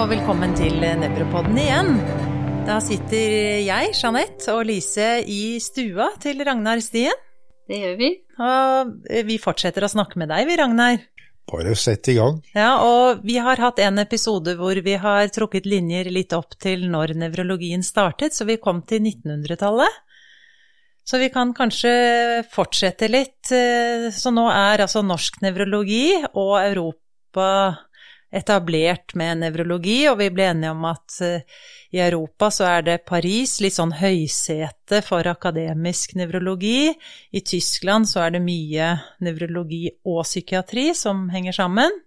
og velkommen til Nevropodden igjen. Da sitter jeg, Jeanette, og Lise i stua til Ragnar Stien. Det gjør vi. Og vi fortsetter å snakke med deg, vi, Ragnar. Bare sett i gang. Ja, og vi har hatt en episode hvor vi har trukket linjer litt opp til når nevrologien startet, så vi kom til 1900-tallet. Så vi kan kanskje fortsette litt. Så nå er altså norsk nevrologi og Europa etablert med nevrologi, og vi ble enige om at i Europa så er det Paris, litt sånn høysete for akademisk nevrologi. I Tyskland så er det mye nevrologi og psykiatri som henger sammen.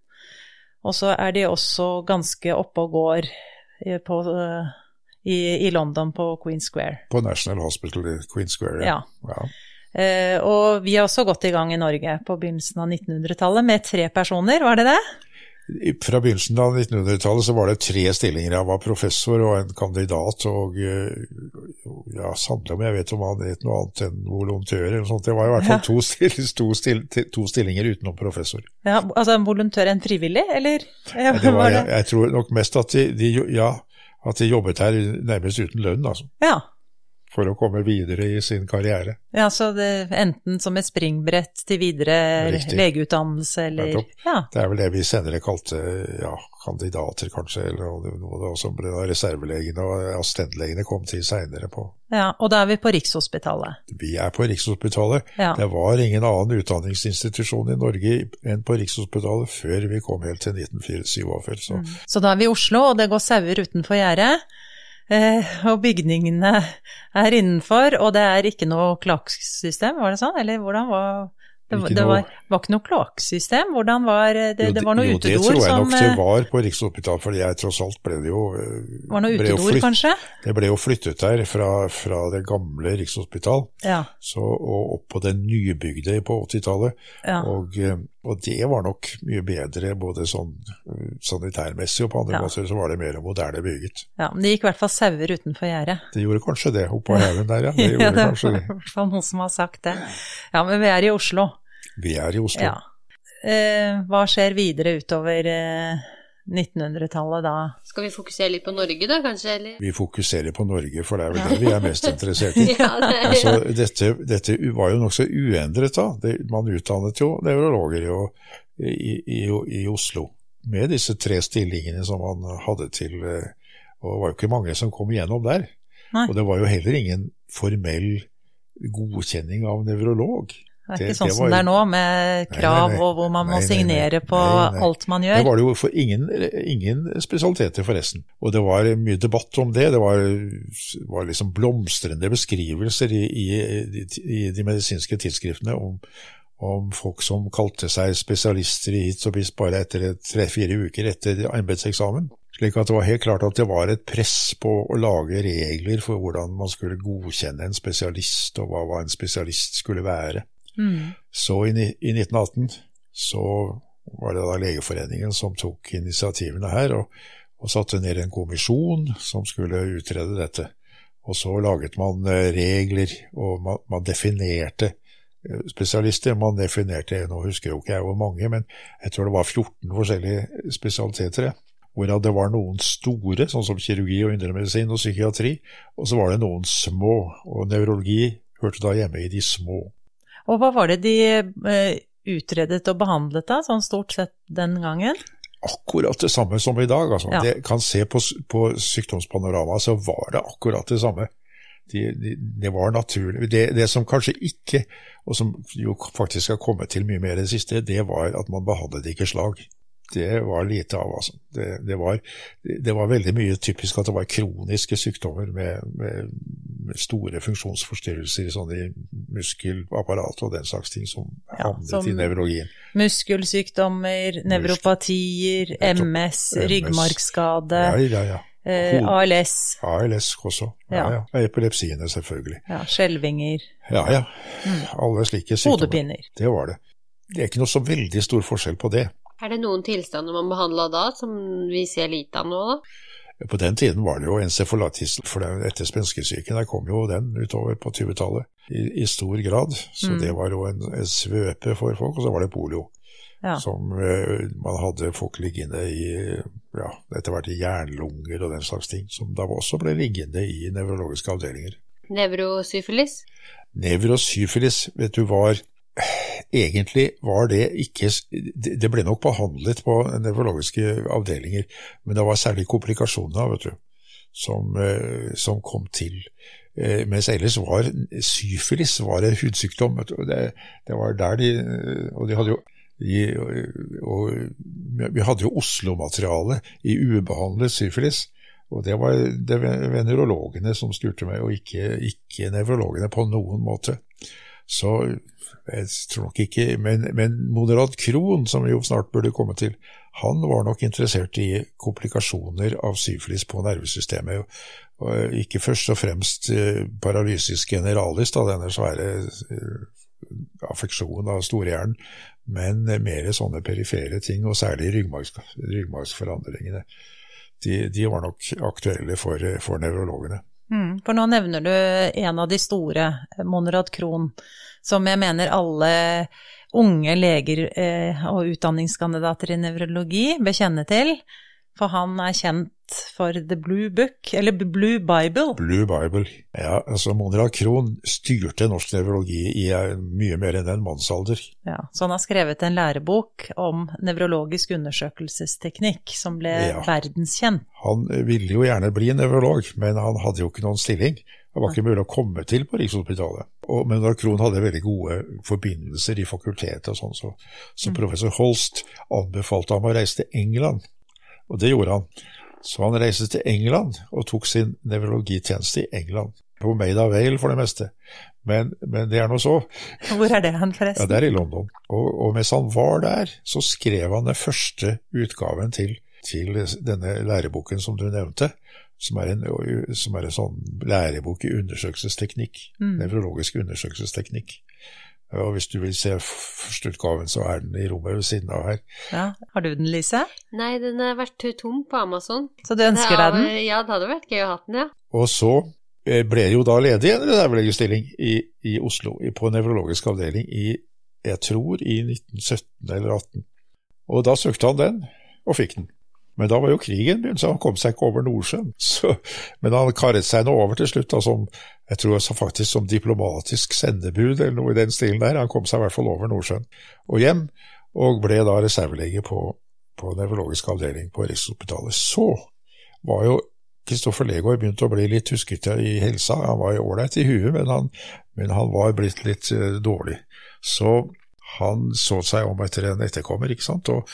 Og så er de også ganske oppe og går på, i, i, London på Queen Square. På National Hospital i Queen Square, ja. ja. Uh, og vi har også gått i gang i Norge på begynnelsen av 1900-tallet med tre personer, var det det? Fra begynnelsen av 1900-tallet så var det tre stillinger. Jeg var professor og en kandidat, og ja, sannelig om jeg vet om han het noe annet enn volontør eller noe sånt. Det var i hvert fall to, still, to, still, to, stillinger utenom professor. Ja, Altså en volontør, en frivillig, eller? Ja, det var, jeg, jeg, tror nok mest at de, de, ja, at de jobbet her nærmest uten lønn, altså. Ja, for å komme videre i sin karriere. Ja, så det, enten som et springbrett til videre Riktig. legeutdannelse, eller ja. Det er vel det vi senere kalte ja, kandidater, kanskje, eller noe det også ble da reservelegene og assistentlegene kom til seinere på. Ja, og da er vi på Rikshospitalet? Vi er på Rikshospitalet. Ja. Det var ingen annen utdanningsinstitusjon i Norge enn på Rikshospitalet før vi kom helt til 1947. Så. Mm. så da er vi i Oslo, og det går sauer utenfor gjerdet? Eh, og bygningene er innenfor, og det er ikke noe klaksystem, var det sånn? Eller hvordan var det, det var, var, ikke noe kloakksystem? Hvordan var det? Det var noe utedoer som Jo, det tror jeg som, nok det var på Rikshospitalet, for jeg tross alt ble det jo eh, Var noe utedoer, kanskje? Det ble jo flyttet der fra, fra det gamle Rikshospital ja. så, og opp på det nybygde på 80-tallet. Ja. Og, eh, og, det var nok mye bedre både sånn sanitærmessig og på andre ja. måter så var det mer moderne bygget. Ja, Men det gikk i hvert fall sauer utenfor gjerdet? Det gjorde kanskje det, oppå haugen der, ja. Det gjorde ja, det kanskje det. I hvert fall noen som har sagt det. Ja, men vi er i Oslo. Vi er i Oslo. Ja. Eh, hva skjer videre utover eh, 1900-tallet da? Skal vi fokusere litt på Norge da, kanskje? Eller? Vi fokuserer på Norge, for det er vel det vi er mest interessert i. ja, det er, altså, dette, dette, var jo nokså uendret da. Det, man utdannet jo nevrologer i, i, i, i, Oslo med disse tre stillingene som man hadde til eh, Og det var jo ikke mange som kom igjennom der. Nei. Og det var jo heller ingen formell godkjenning av nevrolog. Det er ikke sånn som det er nå, med krav nei, nei, nei. og hvor man må signere på alt man gjør. Det var det jo for ingen, ingen, spesialiteter, forresten. Og det var mye debatt om det. Det var, var liksom blomstrende beskrivelser i, i, i, de medisinske tidsskriftene om, om, folk som kalte seg spesialister i hits og pist bare etter tre-fire uker etter embetseksamen. Slik at det var helt klart at det var et press på å lage regler for hvordan man skulle godkjenne en spesialist, og hva en spesialist skulle være. Mm. Så i, i, 1918 så var det da Legeforeningen som tok initiativene her, og, og, satte ned en kommisjon som skulle utrede dette. Og så laget man eh, regler, og man, man definerte eh, spesialister. Man definerte, nå husker jo ikke jeg hvor mange, men jeg tror det var 14 forskjellige spesialiteter. Hvorav det var noen store, sånn som kirurgi og indremedisin og psykiatri, og så var det noen små, og nevrologi hørte da hjemme i de små. Og hva var det de eh, utredet og behandlet da, sånn stort sett den gangen? Akkurat det samme som i dag. Altså. Ja. Det kan se på, på sykdomspanoramaet, så var det akkurat det samme. Det de, de var naturlig. Det, det, som kanskje ikke, og som jo faktisk har kommet til mye mer i det siste, det var at man behandlet ikke slag det var lite av, altså. Det, det, var, det, var, veldig mye typisk at det var kroniske sykdommer med, med, med store funksjonsforstyrrelser sånn i muskelapparatet og den slags ting som ja, havnet i nevrologien. Muskelsykdommer, nevropatier, MS, MS, ryggmargskade. Ja, ja, ja. Eh, ALS. ALS også. Ja, ja. ja. Epilepsiene, selvfølgelig. Ja, Skjelvinger. Ja, ja. Mm. Alle slike sykdommer. Hodepiner. Det var det. Det er ikke noe så veldig stor forskjell på det. Er det noen tilstander man behandla da, som vi ser lite av nå, da? På den tiden var det jo encefalitis, for etter spanskesyken der kom jo den utover på 20-tallet i, i, stor grad. Så mm. det var jo en, en, svøpe for folk, og så var det polio. Ja. Som uh, man hadde folk liggende i ja, etter hvert i jernlunger og den slags ting, som da også ble liggende i nevrologiske avdelinger. Nevrosyfilis? Nevrosyfilis, vet du, var Egentlig var det ikke Det ble nok behandlet på nevrologiske avdelinger, men det var særlig komplikasjoner, vet du, som, eh, som kom til. Eh, mens ellers var syfilis var en hudsykdom. Det, det, var der de Og de hadde jo i, og, vi hadde jo Oslo-materiale i ubehandlet syfilis. Og det var det venerologene som styrte meg, og ikke, ikke nevrologene på noen måte. Så jeg tror nok ikke Men, men moderat Krohn, som jo snart burde komme til, han var nok interessert i komplikasjoner av syflis på nervesystemet. Og ikke først og fremst paralysisk paralysis generalis, da, denne svære eh, affeksjonen av storhjernen, men mer sånne perifere ting, og særlig ryggmargsforandringene. De, de, var nok aktuelle for, for nevrologene. Mm, for nå nevner du en av de store, Monrad Krohn, som jeg mener alle unge leger eh, og utdanningskandidater i nevrologi bør kjenne til. For han er kjent for The Blue Book, eller Blue Bible. Blue Bible, ja. altså Monrad Krohn styrte norsk nevrologi i eh, mye mer enn en mannsalder. Ja, Så han har skrevet en lærebok om nevrologisk undersøkelsesteknikk, som ble ja. verdenskjent. Han ville jo gjerne bli nevrolog, men han hadde jo ikke noen stilling. Det var ikke mulig å komme til på Rikshospitalet. Og, men Krohn hadde veldig gode forbindelser i fakultetet og sånn, så, så mm. professor Holst anbefalte ham å reise til England og det gjorde han. Så han reiste til England og tok sin nevrologitjeneste i England. På Made of Vale for det meste. Men, men, det er nå så. Hvor er det han, forresten? Ja, Det er i London. Og, og, mens han var der, så skrev han den første utgaven til, til denne læreboken som du nevnte. Som er, en, som er en sånn lærebok i undersøkelsesteknikk. Mm. Nevrologisk undersøkelsesteknikk. Og hvis du vil se førsteutgaven, så er den i rommet ved siden av her. Ja, Har du den, Lise? Nei, den har vært tom på Amazon. Så du ønsker deg den? Ja, det hadde vært gøy å ha den, ja. Og så eh, ble det jo da ledig en reservelegestilling i, i Oslo, på nevrologisk avdeling, i jeg tror i 1917 eller 18. Og da søkte han den, og fikk den. Men da var jo krigen begynt, så han kom seg ikke over Nordsjøen. Så, men han karet seg nå over til slutt, da, som, jeg tror faktisk som diplomatisk sendebud eller noe i den stilen der. Han kom seg i hvert fall over Nordsjøen og hjem, og ble da reservelege på, på nevrologisk avdeling på Rikshospitalet. Så var jo Kristoffer Legård begynt å bli litt huskete i helsa. Han var jo ålreit i huet, men han, men han var blitt litt uh, dårlig. Så han så seg om etter en etterkommer, ikke sant, og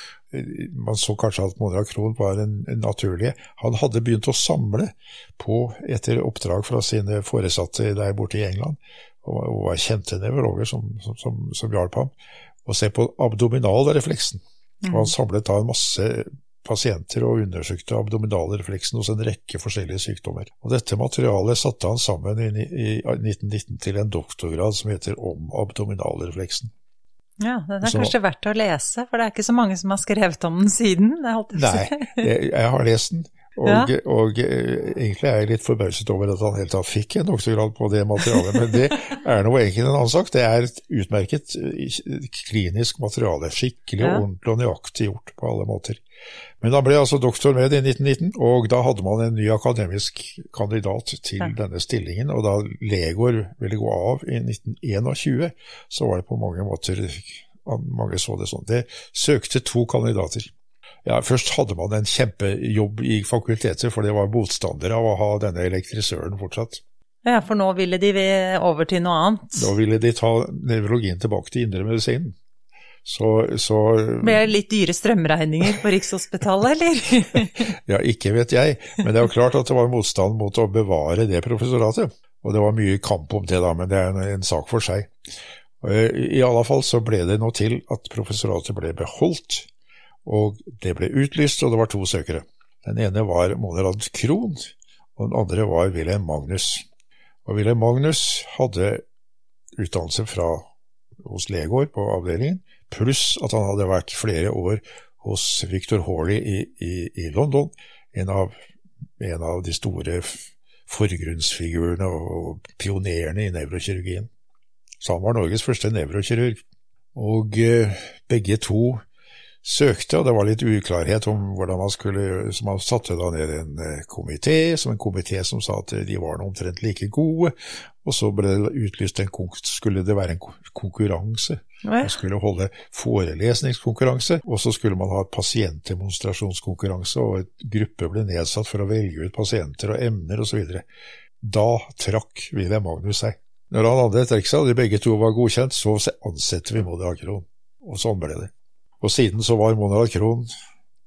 man så kanskje at Monra Krohn var en, en naturlig. Han hadde begynt å samle på, etter oppdrag fra sine foresatte der borte i England, og, og var kjente nevrologer som, som, som, som hjalp ham, å se på abdominalrefleksen. Mm. Og han samlet da en masse pasienter og undersøkte abdominalrefleksen hos en rekke forskjellige sykdommer. Og Dette materialet satte han sammen i, i 1919 til en doktorgrad som heter Om abdominalrefleksen. Ja, den er så, kanskje verdt å lese, for det er ikke så mange som har skrevet om den siden? nei, jeg, jeg, har lest den, og, ja. og, eh, egentlig er jeg litt forbauset over at han helt tatt fikk en doktorgrad på det materialet, men det er noe egentlig en annen sak. Det er et utmerket eh, klinisk materiale, skikkelig ja. ordentlig og nøyaktig gjort på alle måter. Men han ble altså doktor med i 1919, og da hadde man en ny akademisk kandidat til ja. denne stillingen. Og da Legor ville gå av i 1921, så var det på mange måter mange så det sånn. Det søkte to kandidater. Ja, Først hadde man en kjempejobb i fakultetet, for det var motstandere av å ha denne elektrisøren fortsatt. Ja, for nå ville de over til noe annet? Nå ville de ta nevrologien tilbake til indremedisinen. Så, så Ble det litt dyre strømregninger på Rikshospitalet, eller? ja, ikke vet jeg, men det er jo klart at det var motstand mot å bevare det professoratet. Og det var mye kamp om det da, men det er en, en sak for seg. I alle fall så ble det nå til at professoratet ble beholdt, og det ble utlyst, og det var to søkere. Den ene var Monerad Krohn, og den andre var Wilhelm Magnus. Og Wilhelm Magnus hadde utdannelse fra hos Legård på avdelingen, pluss at han hadde vært flere år hos Victor Hawley i, i, i London, en av, en av, de store forgrunnsfigurene og pionerene i nevrokirurgien. Så han var Norges første nevrokirurg. Og eh, begge to søkte, og det var litt uklarhet om hvordan man skulle gjøre, så man satte da ned en eh, komité, som en komité som sa at de var omtrent like gode, og så ble det utlyst en skulle det være en konkurranse. Man skulle holde forelesningskonkurranse, og så skulle man ha et pasientdemonstrasjonskonkurranse, og et gruppe ble nedsatt for å velge ut pasienter og emner osv. Da trakk Wilhelm Magnus seg. Når han hadde trukket seg, og de begge to var godkjent, så ansetter vi Monrad Akron. Og sånn ble det. Og siden så var Monrad Krohn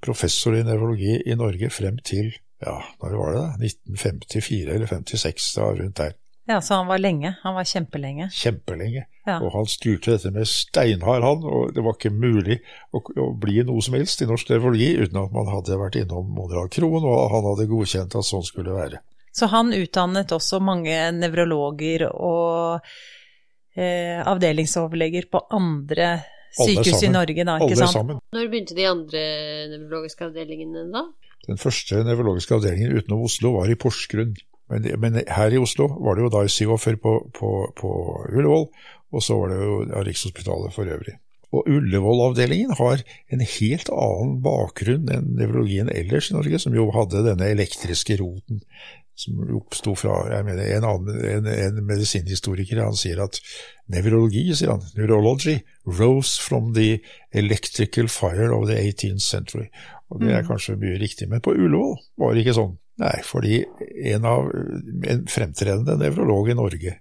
professor i nevrologi i Norge frem til ja, når var det da? 1954 eller 56, da rundt der. Ja, Så han var lenge? Han var kjempelenge? Kjempelenge. Ja. Og han styrte dette med steinhard han. og det var ikke mulig å, å, bli noe som helst i norsk nevrologi uten at man hadde vært innom Monrad Krohn, og han hadde godkjent at sånn skulle være. Så han utdannet også mange nevrologer og eh, avdelingsoverleger på andre sykehus i Norge, da, ikke sant? Sammen. Når begynte de andre nevrologiske avdelingene da? Den første nevrologiske avdelingen utenom Oslo var i Porsgrunn. Men, men, her i Oslo var det jo da i 47 på, på, på Ullevål, og så var det jo Rikshospitalet for øvrig. Og Ullevål-avdelingen har en helt annen bakgrunn enn nevrologien ellers i Norge, som jo hadde denne elektriske roten som oppsto fra jeg mener, en, annen, en, en medisinhistoriker. Han sier at nevrologi, sier han, neurology, rose from the electrical fire of the 18th century. Og Det er mm. kanskje mye riktig, men på Ullevål var det ikke sånn. Nei, fordi en av en fremtredende nevrolog i Norge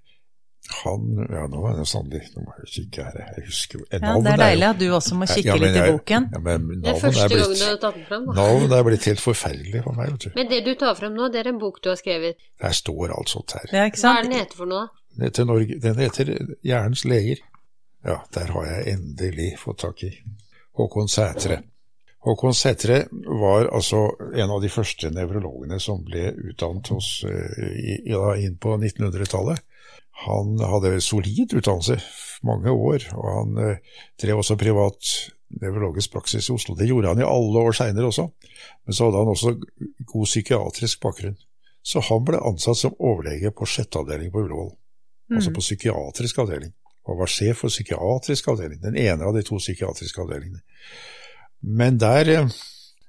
han Ja, nå er det sannelig nå må jeg kikke her, jeg husker ja, Det er deilig at du også må kikke ja, litt i boken. Ja, men det er første er blitt, gangen du har tatt den frem. Navnet er blitt helt forferdelig for meg, vet du. Men det du tar frem nå, det er en bok du har skrevet? Der står alt sånt her. Ja, Hva er den heter for noe, da? Den heter, Norge, den heter Hjernens leger. Ja, der har jeg endelig fått tak i. Håkon Sætre. Håkon Sætre var altså en av de første nevrologene som ble utdannet hos, uh, inn på 1900-tallet. Han hadde solid utdannelse, mange år, og han eh, drev også privat nevrologisk praksis i Oslo. Det gjorde han i alle år seinere også, men så hadde han også god psykiatrisk bakgrunn. Så han ble ansatt som overlege på sjette avdeling på Ullevål, mm. altså på psykiatrisk avdeling. Og var sjef for psykiatrisk avdeling, den ene av de to psykiatriske avdelingene. Men der eh,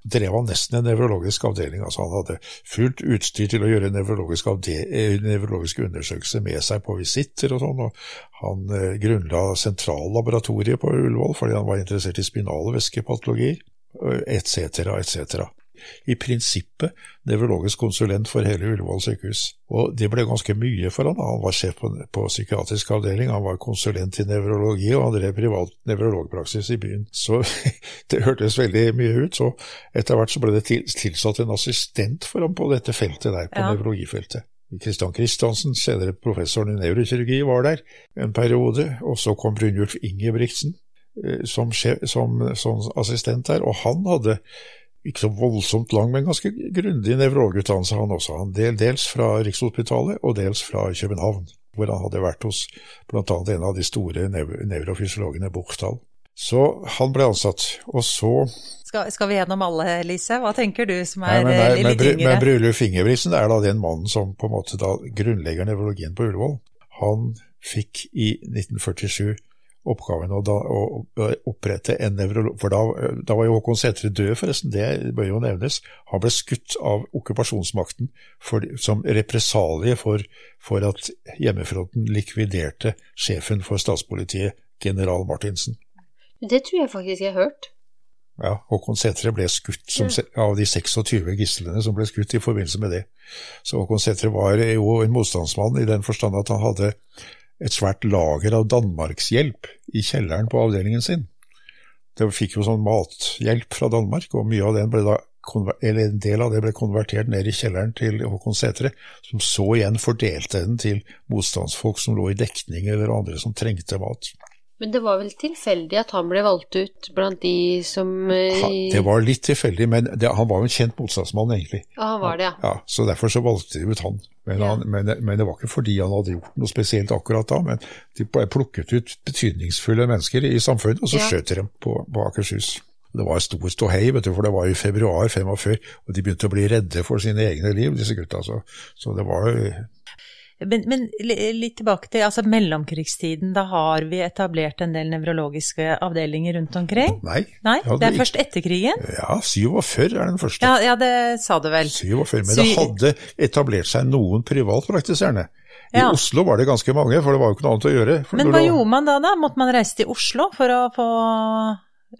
drev han nesten en nevrologisk avdeling. altså Han hadde fullt utstyr til å gjøre nevrologisk eh, nevrologiske undersøkelser med seg på visitter og sånn. og Han eh, grunnla sentrallaboratoriet på Ullevål fordi han var interessert i spinale væskepatologier etc., etc i prinsippet nevrologisk konsulent for hele Ullevål sykehus. Og det ble ganske mye for han. Han var sjef på, på psykiatrisk avdeling, han var konsulent i nevrologi, og han drev privat nevrologpraksis i byen. Så det hørtes veldig mye ut. Så etter hvert så ble det tilsatt en assistent for ham på dette feltet der, på ja. nevrologifeltet. Kristian Kristiansen, senere professoren i nevrokirurgi, var der en periode, og så kom Brynjulf Ingebrigtsen eh, som, som, som assistent der, og han hadde ikke så voldsomt lang, men ganske grundig nevrologutdannelse han også. Han del, dels fra Rikshospitalet og dels fra København, hvor han hadde vært hos bl.a. en av de store nev nevrofysiologene, Buchtal. Så han ble ansatt, og så skal, skal, vi gjennom alle, Lise? Hva tenker du som er nei, men, litt yngre? Men Bryluf Ingebrigtsen er da den mannen som på en måte da grunnlegger nevrologien på Ullevål. Han fikk i 1947 oppgaven å, da, å opprette en nevrolog For da, da, var jo Håkon Sætre død, forresten, det bør jo nevnes. Han ble skutt av okkupasjonsmakten for, som represalie for, for, at hjemmefronten likviderte sjefen for statspolitiet, general Martinsen. Det tror jeg faktisk jeg har hørt. Ja, Håkon Sætre ble skutt som, av de 26 gislene som ble skutt i forbindelse med det. Så Håkon Sætre var jo en motstandsmann i den forstand at han hadde et svært lager av danmarkshjelp i kjelleren på avdelingen sin. Det fikk jo sånn mathjelp fra Danmark, og mye av den ble da en del av det ble konvertert ned i kjelleren til Håkon Sætre, som så igjen fordelte den til motstandsfolk som lå i dekning eller andre som trengte mat. Men det var vel tilfeldig at han ble valgt ut blant de som eh, Det var litt tilfeldig, men det, han var jo en kjent motstandsmann, egentlig. Ja, han var det, ja. ja så derfor så valgte de ut han. Men, ja. han men, men, det var ikke fordi han hadde gjort noe spesielt akkurat da, men de plukket ut betydningsfulle mennesker i samfunnet, og så ja. skjøt de dem på, på Akershus. Det var stor ståhei, vet du, for det var i februar 45, og de begynte å bli redde for sine egne liv, disse gutta. Så, så det var Men, men litt tilbake til altså mellomkrigstiden. Da har vi etablert en del nevrologiske avdelinger rundt omkring? Nei. Nei det er først etter krigen? Ja, 47 er den første. Ja, ja, det sa du vel. 47, Men det hadde etablert seg noen privatpraktiserende. I ja. Oslo var det ganske mange, for det var jo ikke noe annet å gjøre. Men hva gjorde man da, da? Måtte man reise til Oslo for å få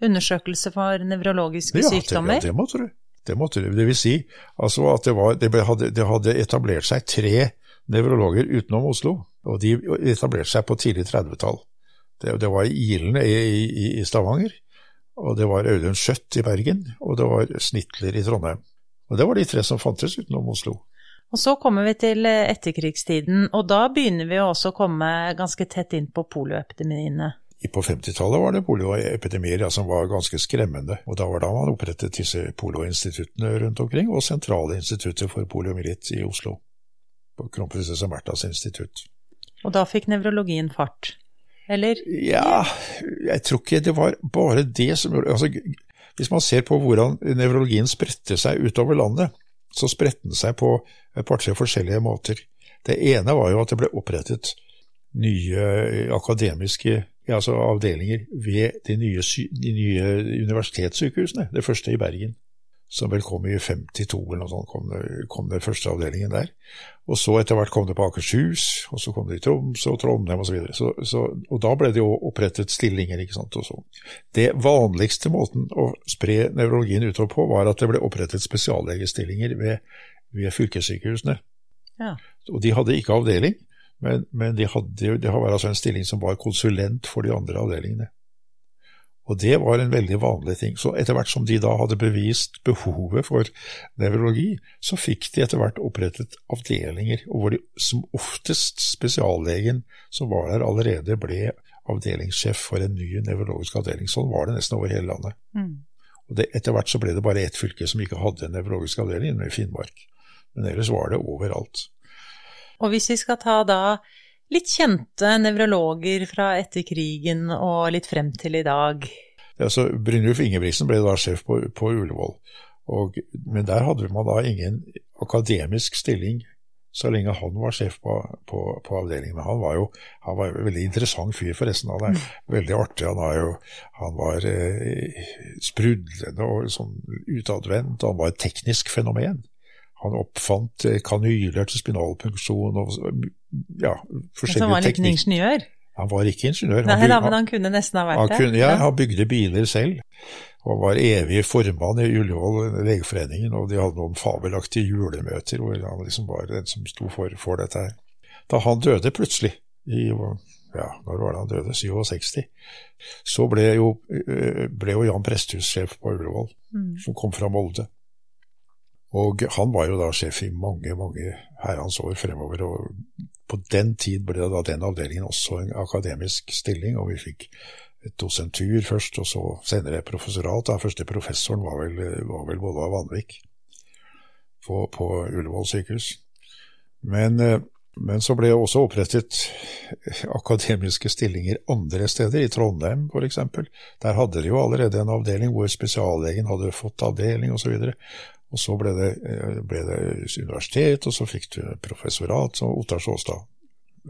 undersøkelse for nevrologiske ja, sykdommer? Ja, det måtte du. Det måtte du. Det vil si altså at det, var, det, hadde, det hadde etablert seg tre nevrologer utenom Oslo, og de etablerte seg på tidlig 30-tall. Det, det, var Ilen i, i, i, Stavanger, og det var Audun Skjøtt i Bergen, og det var Snitler i Trondheim. Og Det var de tre som fantes utenom Oslo. Og Så kommer vi til eh, etterkrigstiden, og da begynner vi også å komme ganske tett inn på polioepidemiene. På 50-tallet var det polioepidemier ja, som var ganske skremmende, og da var da man opprettet disse polioinstituttene rundt omkring, og Sentrale institutter for poliomyelitt i Oslo på kronprinsesse Märthas institutt. Og da fikk nevrologien fart, eller? Ja, jeg tror ikke det var bare det som gjorde altså, Hvis man ser på hvordan nevrologien spredte seg utover landet, så spredte den seg på et par-tre forskjellige måter. Det ene var jo at det ble opprettet nye akademiske altså avdelinger ved de nye, de nye universitetssykehusene, det første i Bergen som vel kom i 52 eller noe sånt, kom det, kom det første avdelingen der. Og så etter hvert kom det på Akershus, og så kom det i Tromsø og Trondheim osv. Så, så, og da ble det jo opprettet stillinger, ikke sant. Og så. Det vanligste måten å spre nevrologien utover på, var at det ble opprettet spesiallegestillinger ved, ved fylkessykehusene. Ja. Og de hadde ikke avdeling, men, men de, hadde, det var altså en stilling som var konsulent for de andre avdelingene. Og det var en veldig vanlig ting. Så etter hvert som de da hadde bevist behovet for nevrologi, så fikk de etter hvert opprettet avdelinger, og hvor de som oftest spesiallegen som var der allerede, ble avdelingssjef for en ny nevrologisk avdeling. Sånn var det nesten over hele landet. Mm. Og det, Etter hvert så ble det bare ett fylke som ikke hadde en nevrologisk avdeling, nemlig Finnmark. Men ellers var det overalt. Og hvis vi skal ta da litt kjente nevrologer fra etter krigen og litt frem til i dag. Ja, så Brynjulf Ingebrigtsen ble da sjef på, på Ullevål, og, men der hadde man da ingen akademisk stilling så lenge han var sjef på, på, på avdelingen. Han var jo han var en veldig interessant fyr, forresten. Han er mm. veldig artig. Han, jo, han var eh, sprudlende og sånn utadvendt. Han var et teknisk fenomen. Han oppfant eh, kanyler til spinalpunksjon og ja, forskjellige teknikker. Så han var litt ingeniør? Han var ikke ingeniør. Nei, da, men han kunne nesten ha vært det? Kunne, ja, han bygde biler selv. Og var evig formann i Ullevål legeforeningen, og de hadde noen fabelaktige julemøter hvor han liksom var den som sto for, for dette her. Da han døde plutselig, i ja, når var det han døde, 67, så ble jo, eh, ble jo Jan Presthus sjef på Ullevål, mm. som kom fra Molde. Og han var jo da sjef i mange, mange herrens år fremover, og på den tid ble da den avdelingen også en akademisk stilling, og vi fikk et dosentur først, og så senere professorat. Den første professoren var vel, var vel Bolla Vanvik på, på Ullevål sykehus. Men, men, så ble det også opprettet akademiske stillinger andre steder, i Trondheim f.eks. Der hadde de jo allerede en avdeling hvor spesiallegen hadde fått avdeling osv. Og, så og så ble det, eh, ble det, universitet, og så fikk du professorat, som Ottar Sjåstad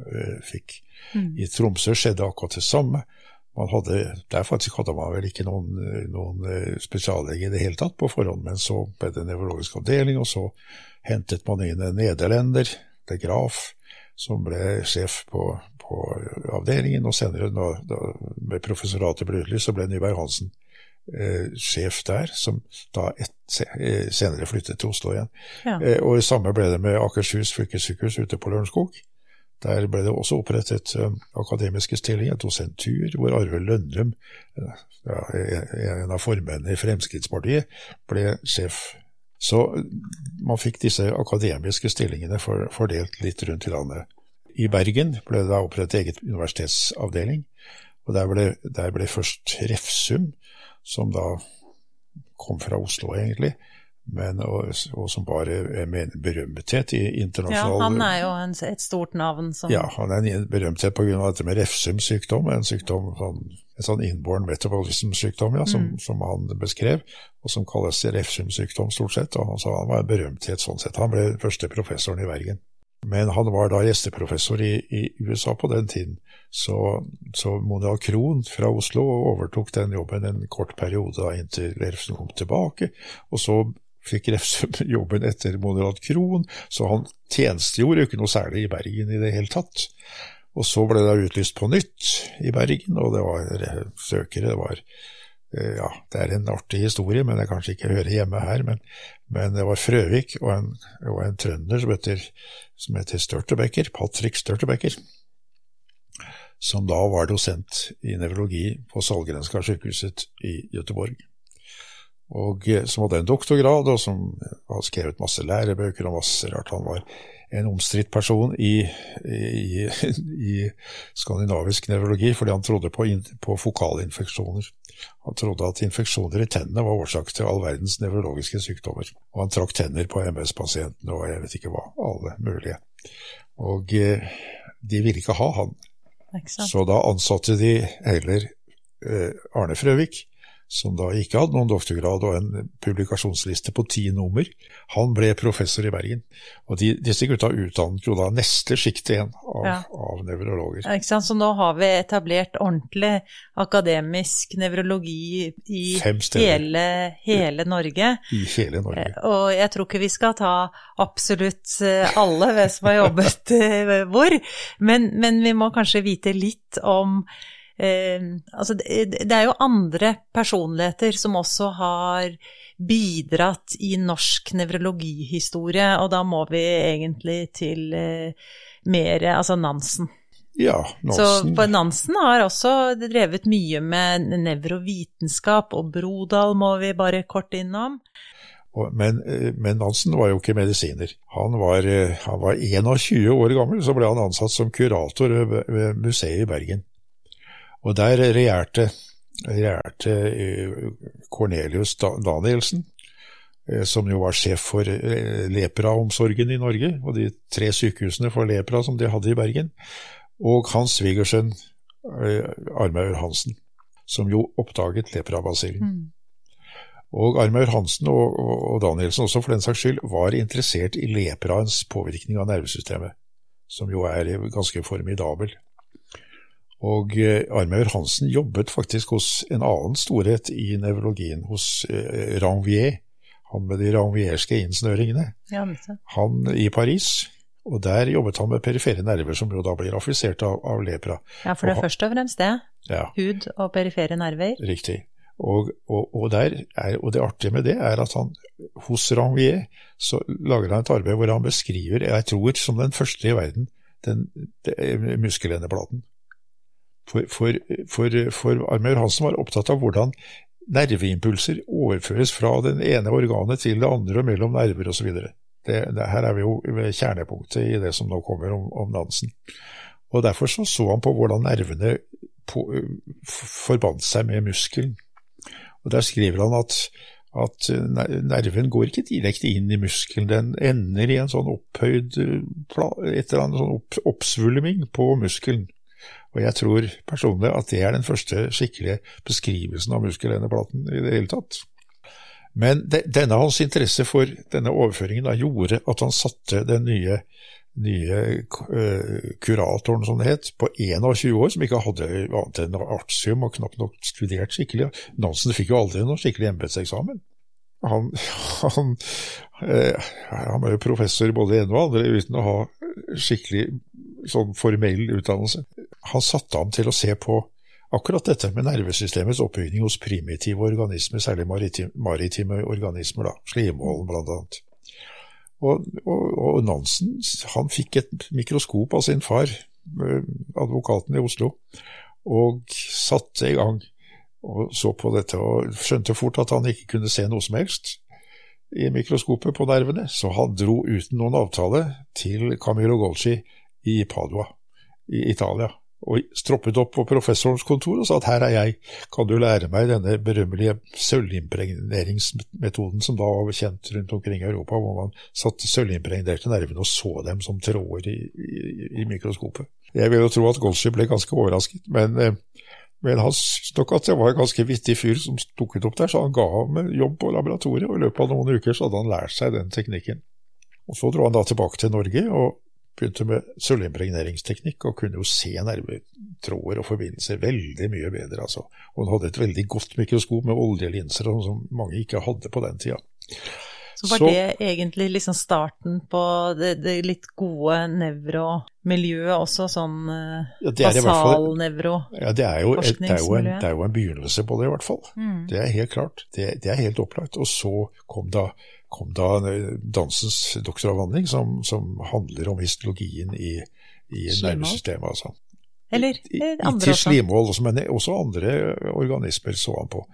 eh, fikk. Mm. I Tromsø skjedde akkurat det samme. Hadde, der faktisk hadde man vel ikke noen, noen eh, spesiallege i det hele tatt på forhånd, men så ble det nevrologisk avdeling, og så hentet man inn en nederlender, de Graf, som ble sjef på, på avdelingen, og senere, da, da, med professoratet ble utlyst, så ble Nyberg Hansen sjef der, som da et, eh, senere flyttet til Oslo igjen. Ja. Eh, og det samme ble det med Akershus fylkessykehus ute på Lørenskog. Der ble det også opprettet akademiske stillinger, dosentur, hvor Arve Lønnum, ja, en av formennene i Fremskrittspartiet, ble sjef. Så man fikk disse akademiske stillingene for, fordelt litt rundt i landet. I Bergen ble det da opprettet eget universitetsavdeling, og der ble, der ble først Refsum som da kom fra Oslo, egentlig. Men, og, og som med en berømthet i internasjonal Ja, han er jo en, et stort navn som Ja, han er en berømthet pga. dette med Refsums sykdom, en sykdom en sånn inborn metabolism-sykdom ja, som, mm. som, han beskrev, og som kalles Refsums sykdom stort sett. og Så han var en berømthet sånn sett. Han ble første professoren i Bergen. Men han var da gjesteprofessor i, i USA på den tiden, så, så Mona Krohn fra Oslo overtok den jobben en kort periode da inntil Refsum kom tilbake. Og så fikk Refsum jobben etter Moderat Krohn, så han tjenestegjorde jo ikke noe særlig i Bergen i det hele tatt. Og så ble det utlyst på nytt i Bergen, og det var søkere. Det var ja, det er en artig historie, men det kanskje ikke hører hjemme her. Men, men det var Frøvik og en, og en trønder som heter, som heter Størtebekker, Patrick Størtebekker, som da var dosent i nevrologi på Salgrenska sykehuset i Göteborg. Og eh, som hadde en doktorgrad, og som har skrevet masse lærebøker og masse rart. Han var en omstridt person i, i, i, skandinavisk nevrologi, fordi han trodde på, på fokalinfeksjoner. Han trodde at infeksjoner i tennene var årsak til all verdens nevrologiske sykdommer. Og han trakk tenner på MS-pasientene og jeg vet ikke hva, alle mulige. Og eh, de ville ikke ha han. Så da ansatte de heller eh, Arne Frøvik som da ikke hadde noen doktorgrad og en publikasjonsliste på ti nummer. Han ble professor i Bergen. Og de, disse gutta utdannet jo da neste sjikt igjen av, ja. av nevrologer. Ja? Så nå har vi etablert ordentlig akademisk nevrologi i hele, hele, Norge. I hele Norge. Eh, og jeg tror ikke vi skal ta absolutt eh, alle ved som har jobbet eh, hvor, men, men vi må kanskje vite litt om altså det, det, er jo andre personligheter som også har bidratt i norsk nevrologihistorie, og da må vi egentlig til eh, mer Altså Nansen. Ja, Nansen. Så Nansen har også drevet mye med nevrovitenskap, og Brodal må vi bare kort innom. Men, eh, men, Nansen var jo ikke medisiner. Han var, eh, han var 21 år gammel, så ble han ansatt som kurator ved museet i Bergen. Og der regjerte, regjerte eh, Cornelius Danielsen, eh, som jo var sjef for eh, lepraomsorgen i Norge, og de tre sykehusene for lepra som de hadde i Bergen, og hans svigersønn Armaur Hansen, som jo oppdaget leprabasillen. Mm. Og Armaur Hansen og, og, Danielsen også, for den saks skyld, var interessert i lepraens påvirkning av nervesystemet, som jo er ganske formidabel. Og Armeur Armaur Hansen jobbet faktisk hos en annen storhet i nevrologien, hos eh, Ranvier. Han med de ranvierske innsnøringene. Ja, han i Paris. Og der jobbet han med perifere nerver, som jo da blir affisert av, av, lepra. Ja, for det er først og fremst det. Ja. Hud og perifere nerver. Riktig. Og, og, og, er, og, det artige med det er at han hos Ranvier så lager han et arbeid hvor han beskriver, jeg tror som den første i verden, den, den muskelendeplaten. For, for, for, for Armaur Hansen var opptatt av hvordan nerveimpulser overføres fra den ene organet til det andre og mellom nerver osv. Her er vi jo ved kjernepunktet i det som nå kommer om, om Nansen. Og Derfor så, så han på hvordan nervene på, forbandt seg med muskelen. Og Der skriver han at, at nerven går ikke direkte inn i muskelen, den ender i en sånn opphøyd et eller annet sånn opp, oppsvulming på muskelen. Og jeg tror personlig at det er den første skikkelige beskrivelsen av muskelendeplaten i det hele tatt. Men de, denne hans interesse for denne overføringen da, gjorde at han satte den nye, nye uh, kuratoren, som det het, på 21 år, som ikke hadde annet enn artium og knapt nok studert skikkelig. Nansen fikk jo aldri noen skikkelig embetseksamen. Han, han, uh, han var jo professor både i ene og andre uten å ha skikkelig sånn formell utdannelse. Han satte ham til å se på akkurat dette med nervesystemets oppbygning hos primitive organismer, særlig maritime, organismer, da, blant annet. Og, og, og, Nansen han fikk et mikroskop av sin far, eh, advokaten i Oslo, og satte i gang og så på dette, og skjønte fort at han ikke kunne se noe som helst i mikroskopet på nervene, så han dro uten noen avtale til Camillo Golci i Padua i Italia og stroppet opp på professorens kontor og sa at her er jeg, kan du lære meg denne berømmelige sølvimpregneringsmetoden som da var kjent rundt omkring i Europa, hvor man satte sølvimpregnerte nervene og så dem som tråder i, i, i mikroskopet. Jeg vil jo tro at Golschi ble ganske overrasket, men, eh, men han syntes nok at det var en ganske vittig fyr som dukket opp der, så han ga ham jobb på laboratoriet, og i løpet av noen uker så hadde han lært seg den teknikken. Og Så dro han da tilbake til Norge, og begynte med sølvimpregneringsteknikk og kunne jo se nervetråder og forbindelser veldig mye bedre. Altså. Og hun hadde et veldig godt mikroskop med oljelinser som mange ikke hadde på den tida. Så var så, det egentlig liksom starten på det, det litt gode nevromiljøet også, sånn ja, basalnevroforskningsmiljø? Ja, det er, jo, det, er jo en, det er jo en begynnelse på det, i hvert fall. Mm. Det er helt klart. Det, det, er helt opplagt. Og så kom da, kom da dansens doktoravhandling, som, som, handler om histologien i, i nervesystemet, altså. Eller andre også? Til slimhold, men også andre organismer så han på.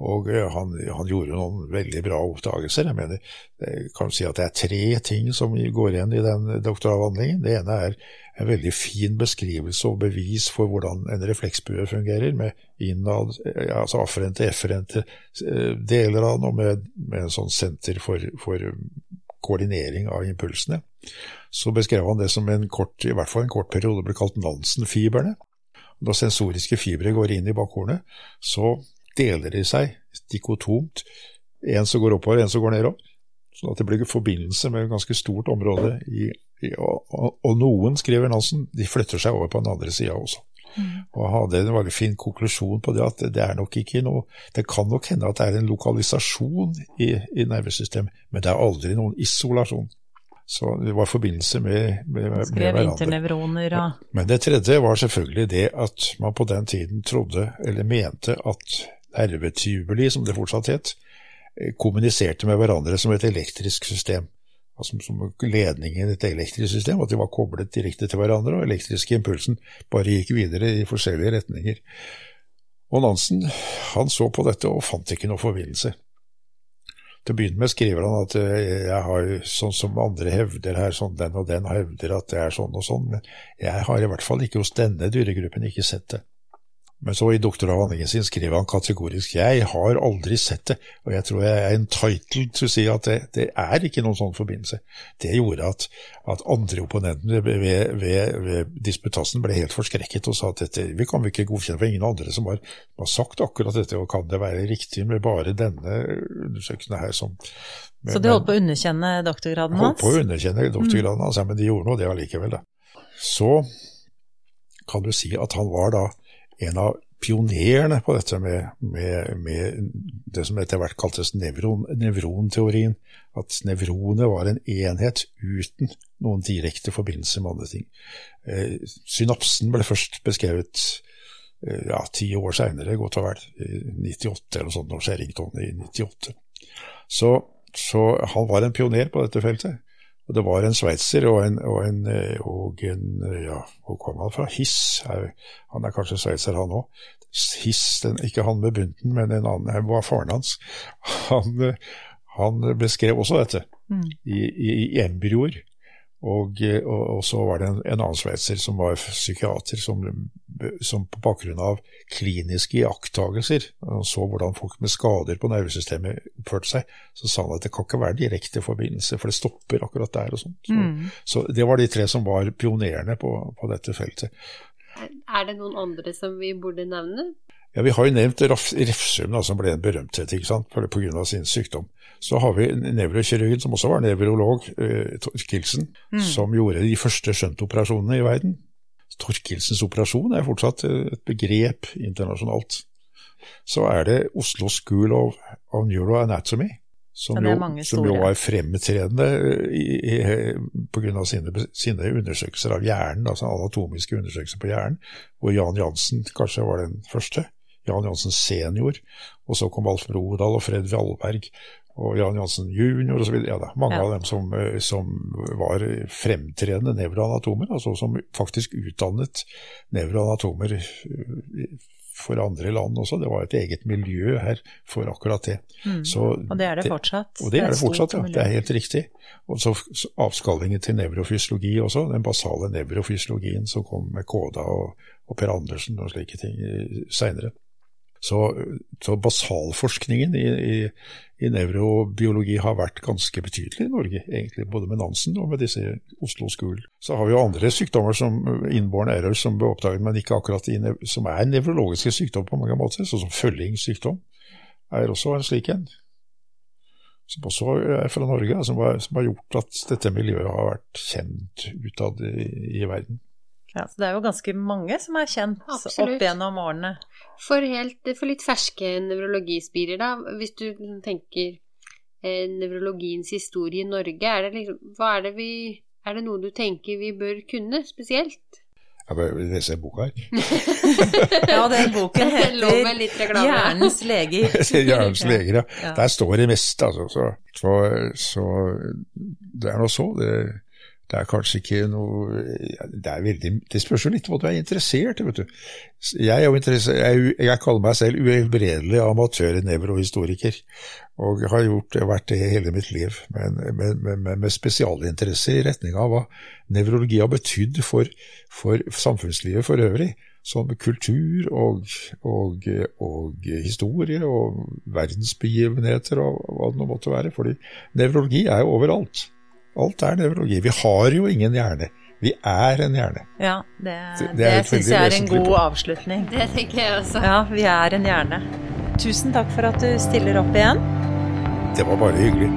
Og han, han, gjorde noen veldig bra oppdagelser. Jeg mener, jeg kan si at det er tre ting som går igjen i den doktoravhandlingen. Det ene er en veldig fin beskrivelse og bevis for hvordan en refleksbue fungerer, med innad, altså afferente, efferente eh, deler av den, og med, med en sånn senter for, for koordinering av impulsene. Så beskrev han det som en kort, i hvert fall en kort periode ble kalt Nansen-fibrene. Når sensoriske fibre går inn i bakhornet, så deler de seg dikotomt. En som går oppover, en som går nedover. Sånn at det blir forbindelse med et ganske stort område. I, i, og, og, noen, skriver Nansen, de flytter seg over på den andre sida også. Mm. Og hadde en veldig fin konklusjon på det, at det er nok ikke noe Det kan nok hende at det er en lokalisasjon i, i nervesystemet, men det er aldri noen isolasjon. Så det var forbindelse med, med, med hverandre. Internevroner og Men det tredje var selvfølgelig det at man på den tiden trodde, eller mente, at nervetubuli, som det fortsatt het, eh, kommuniserte med hverandre som et elektrisk system. Altså som ledningen i et elektrisk system, at de var koblet direkte til hverandre, og elektriske impulsen bare gikk videre i forskjellige retninger. Og Nansen han så på dette og fant ikke noe forbindelse. Til å begynne med skriver han at eh, jeg har, sånn som andre hevder her, sånn den og den hevder at det er sånn og sånn, men jeg har i hvert fall ikke hos denne dyregruppen ikke sett det. Men så i doktoravhandlingen sin skriver han kategorisk jeg har aldri sett det, og jeg tror jeg er entitled til å si at det, det er ikke noen sånn forbindelse. Det gjorde at, at andre opponentene ved, ved, ved disputasen ble helt forskrekket og sa at dette vi kan vi ikke godkjenne for ingen andre som har, har, sagt akkurat dette, og kan det være riktig med bare denne undersøkelsen her som men, Så de holdt på å underkjenne doktorgraden hans? Holdt på å underkjenne doktorgraden mm. hans, ja, men de gjorde nå det allikevel, da. Så kan du si at han var da en av pionerene på dette med, med, med, det som etter hvert kaltes nevron, nevronteorien. At nevronet var en enhet uten noen direkte forbindelse med andre ting. Eh, synapsen ble først beskrevet eh, ja, ti år seinere, godt og vel, i 98 eller noe sånt, når Sherrington i 98. Så, så han var en pioner på dette feltet. Og det var en sveitser og en, og en, eh, og en ja, hvor kom han fra? Hiss. Han er kanskje sveitser, han òg. Hiss, den, ikke han med bunten, men en annen, var faren hans. Han, han beskrev også dette mm. i, i, i embryoer. Og, og, og, så var det en, en annen sveitser som var psykiater, som, som, på bakgrunn av kliniske iakttagelser og så hvordan folk med skader på nervesystemet oppførte seg, så sa han at det kan ikke være direkte forbindelse, for det stopper akkurat der og sånt. Så, mm. så, det var de tre som var pionerene på, på dette feltet. Er det noen andre som vi burde nevne? Ja, Vi har jo nevnt Refsum, som ble en berømthet ikke sant, pga. sin sykdom. Så har vi nevrokirurgen, som også var nevrolog, eh, Torkelsen, mm. som gjorde de første skjøntoperasjonene i verden. Torkelsens operasjon er fortsatt et begrep internasjonalt. Så er det Oslo School of, of Neuroanatomy, som, jo, som jo var fremtredende pga. Sine, sine undersøkelser av hjernen, altså anatomiske undersøkelser på hjernen, hvor Jan Jansen kanskje var den første. Jan Johansen senior, og så kom Alf Brodal og Fred Valberg og Jan Johansen jr. osv. Ja, da, mange ja. av dem som, eh, som, var fremtredende nevroanatomer, altså som faktisk utdannet nevroanatomer eh, for andre land også. Det var et eget miljø her for akkurat det. Mm. Så, og det er det fortsatt? Og det, det er det fortsatt, ja. Miljø. Det er helt riktig. Og så avskallingen til nevrofysiologi også, den basale nevrofysiologien som kom med Koda og, og Per Andersen og slike ting eh, seinere. Så, så basalforskningen i, i, i, nevrobiologi har vært ganske betydelig i Norge, egentlig, både med Nansen og med disse Oslo School. Så har vi jo andre sykdommer som innborn error som ble oppdaget, men ikke akkurat i, som er nevrologiske sykdommer på mange måter, sånn som følgingssykdom er også en slik en. som også er fra Norge, som har, som har, gjort at dette miljøet har vært kjent utad i, i, verden. Ja, så Det er jo ganske mange som er kjent Absolutt. opp gjennom årene. For, helt, for litt ferske nevrologispirer, da, hvis du tenker eh, nevrologiens historie i Norge, er det, liksom, hva er, det vi, er det noe du tenker vi bør kunne spesielt? Jeg bør lese boka her. ja, den boken heter 'Hjernens leger'. Hjernens leger, ja. ja. Der står det mest, altså. Så, så, så det er nå så. Det, det er kanskje ikke noe det, veldig, det spørs jo litt hva du er interessert i, vet du. Jeg, er jeg, jeg kaller meg selv uhelbredelig amatør i nevrohistoriker, og har gjort, vært det hele mitt liv, men med, med, med spesialinteresse i retning av hva nevrologi har betydd for, for samfunnslivet for øvrig som kultur og, og, og, historie og verdensbegivenheter og hva det nå måtte være. fordi nevrologi er jo overalt. Alt er nevrologi. Vi har jo ingen hjerne. Vi er en hjerne. Ja, det, det, det syns jeg er en god avslutning. Det tenker jeg også. Ja, vi er en hjerne. Tusen takk for at du stiller opp igjen. Det var bare hyggelig.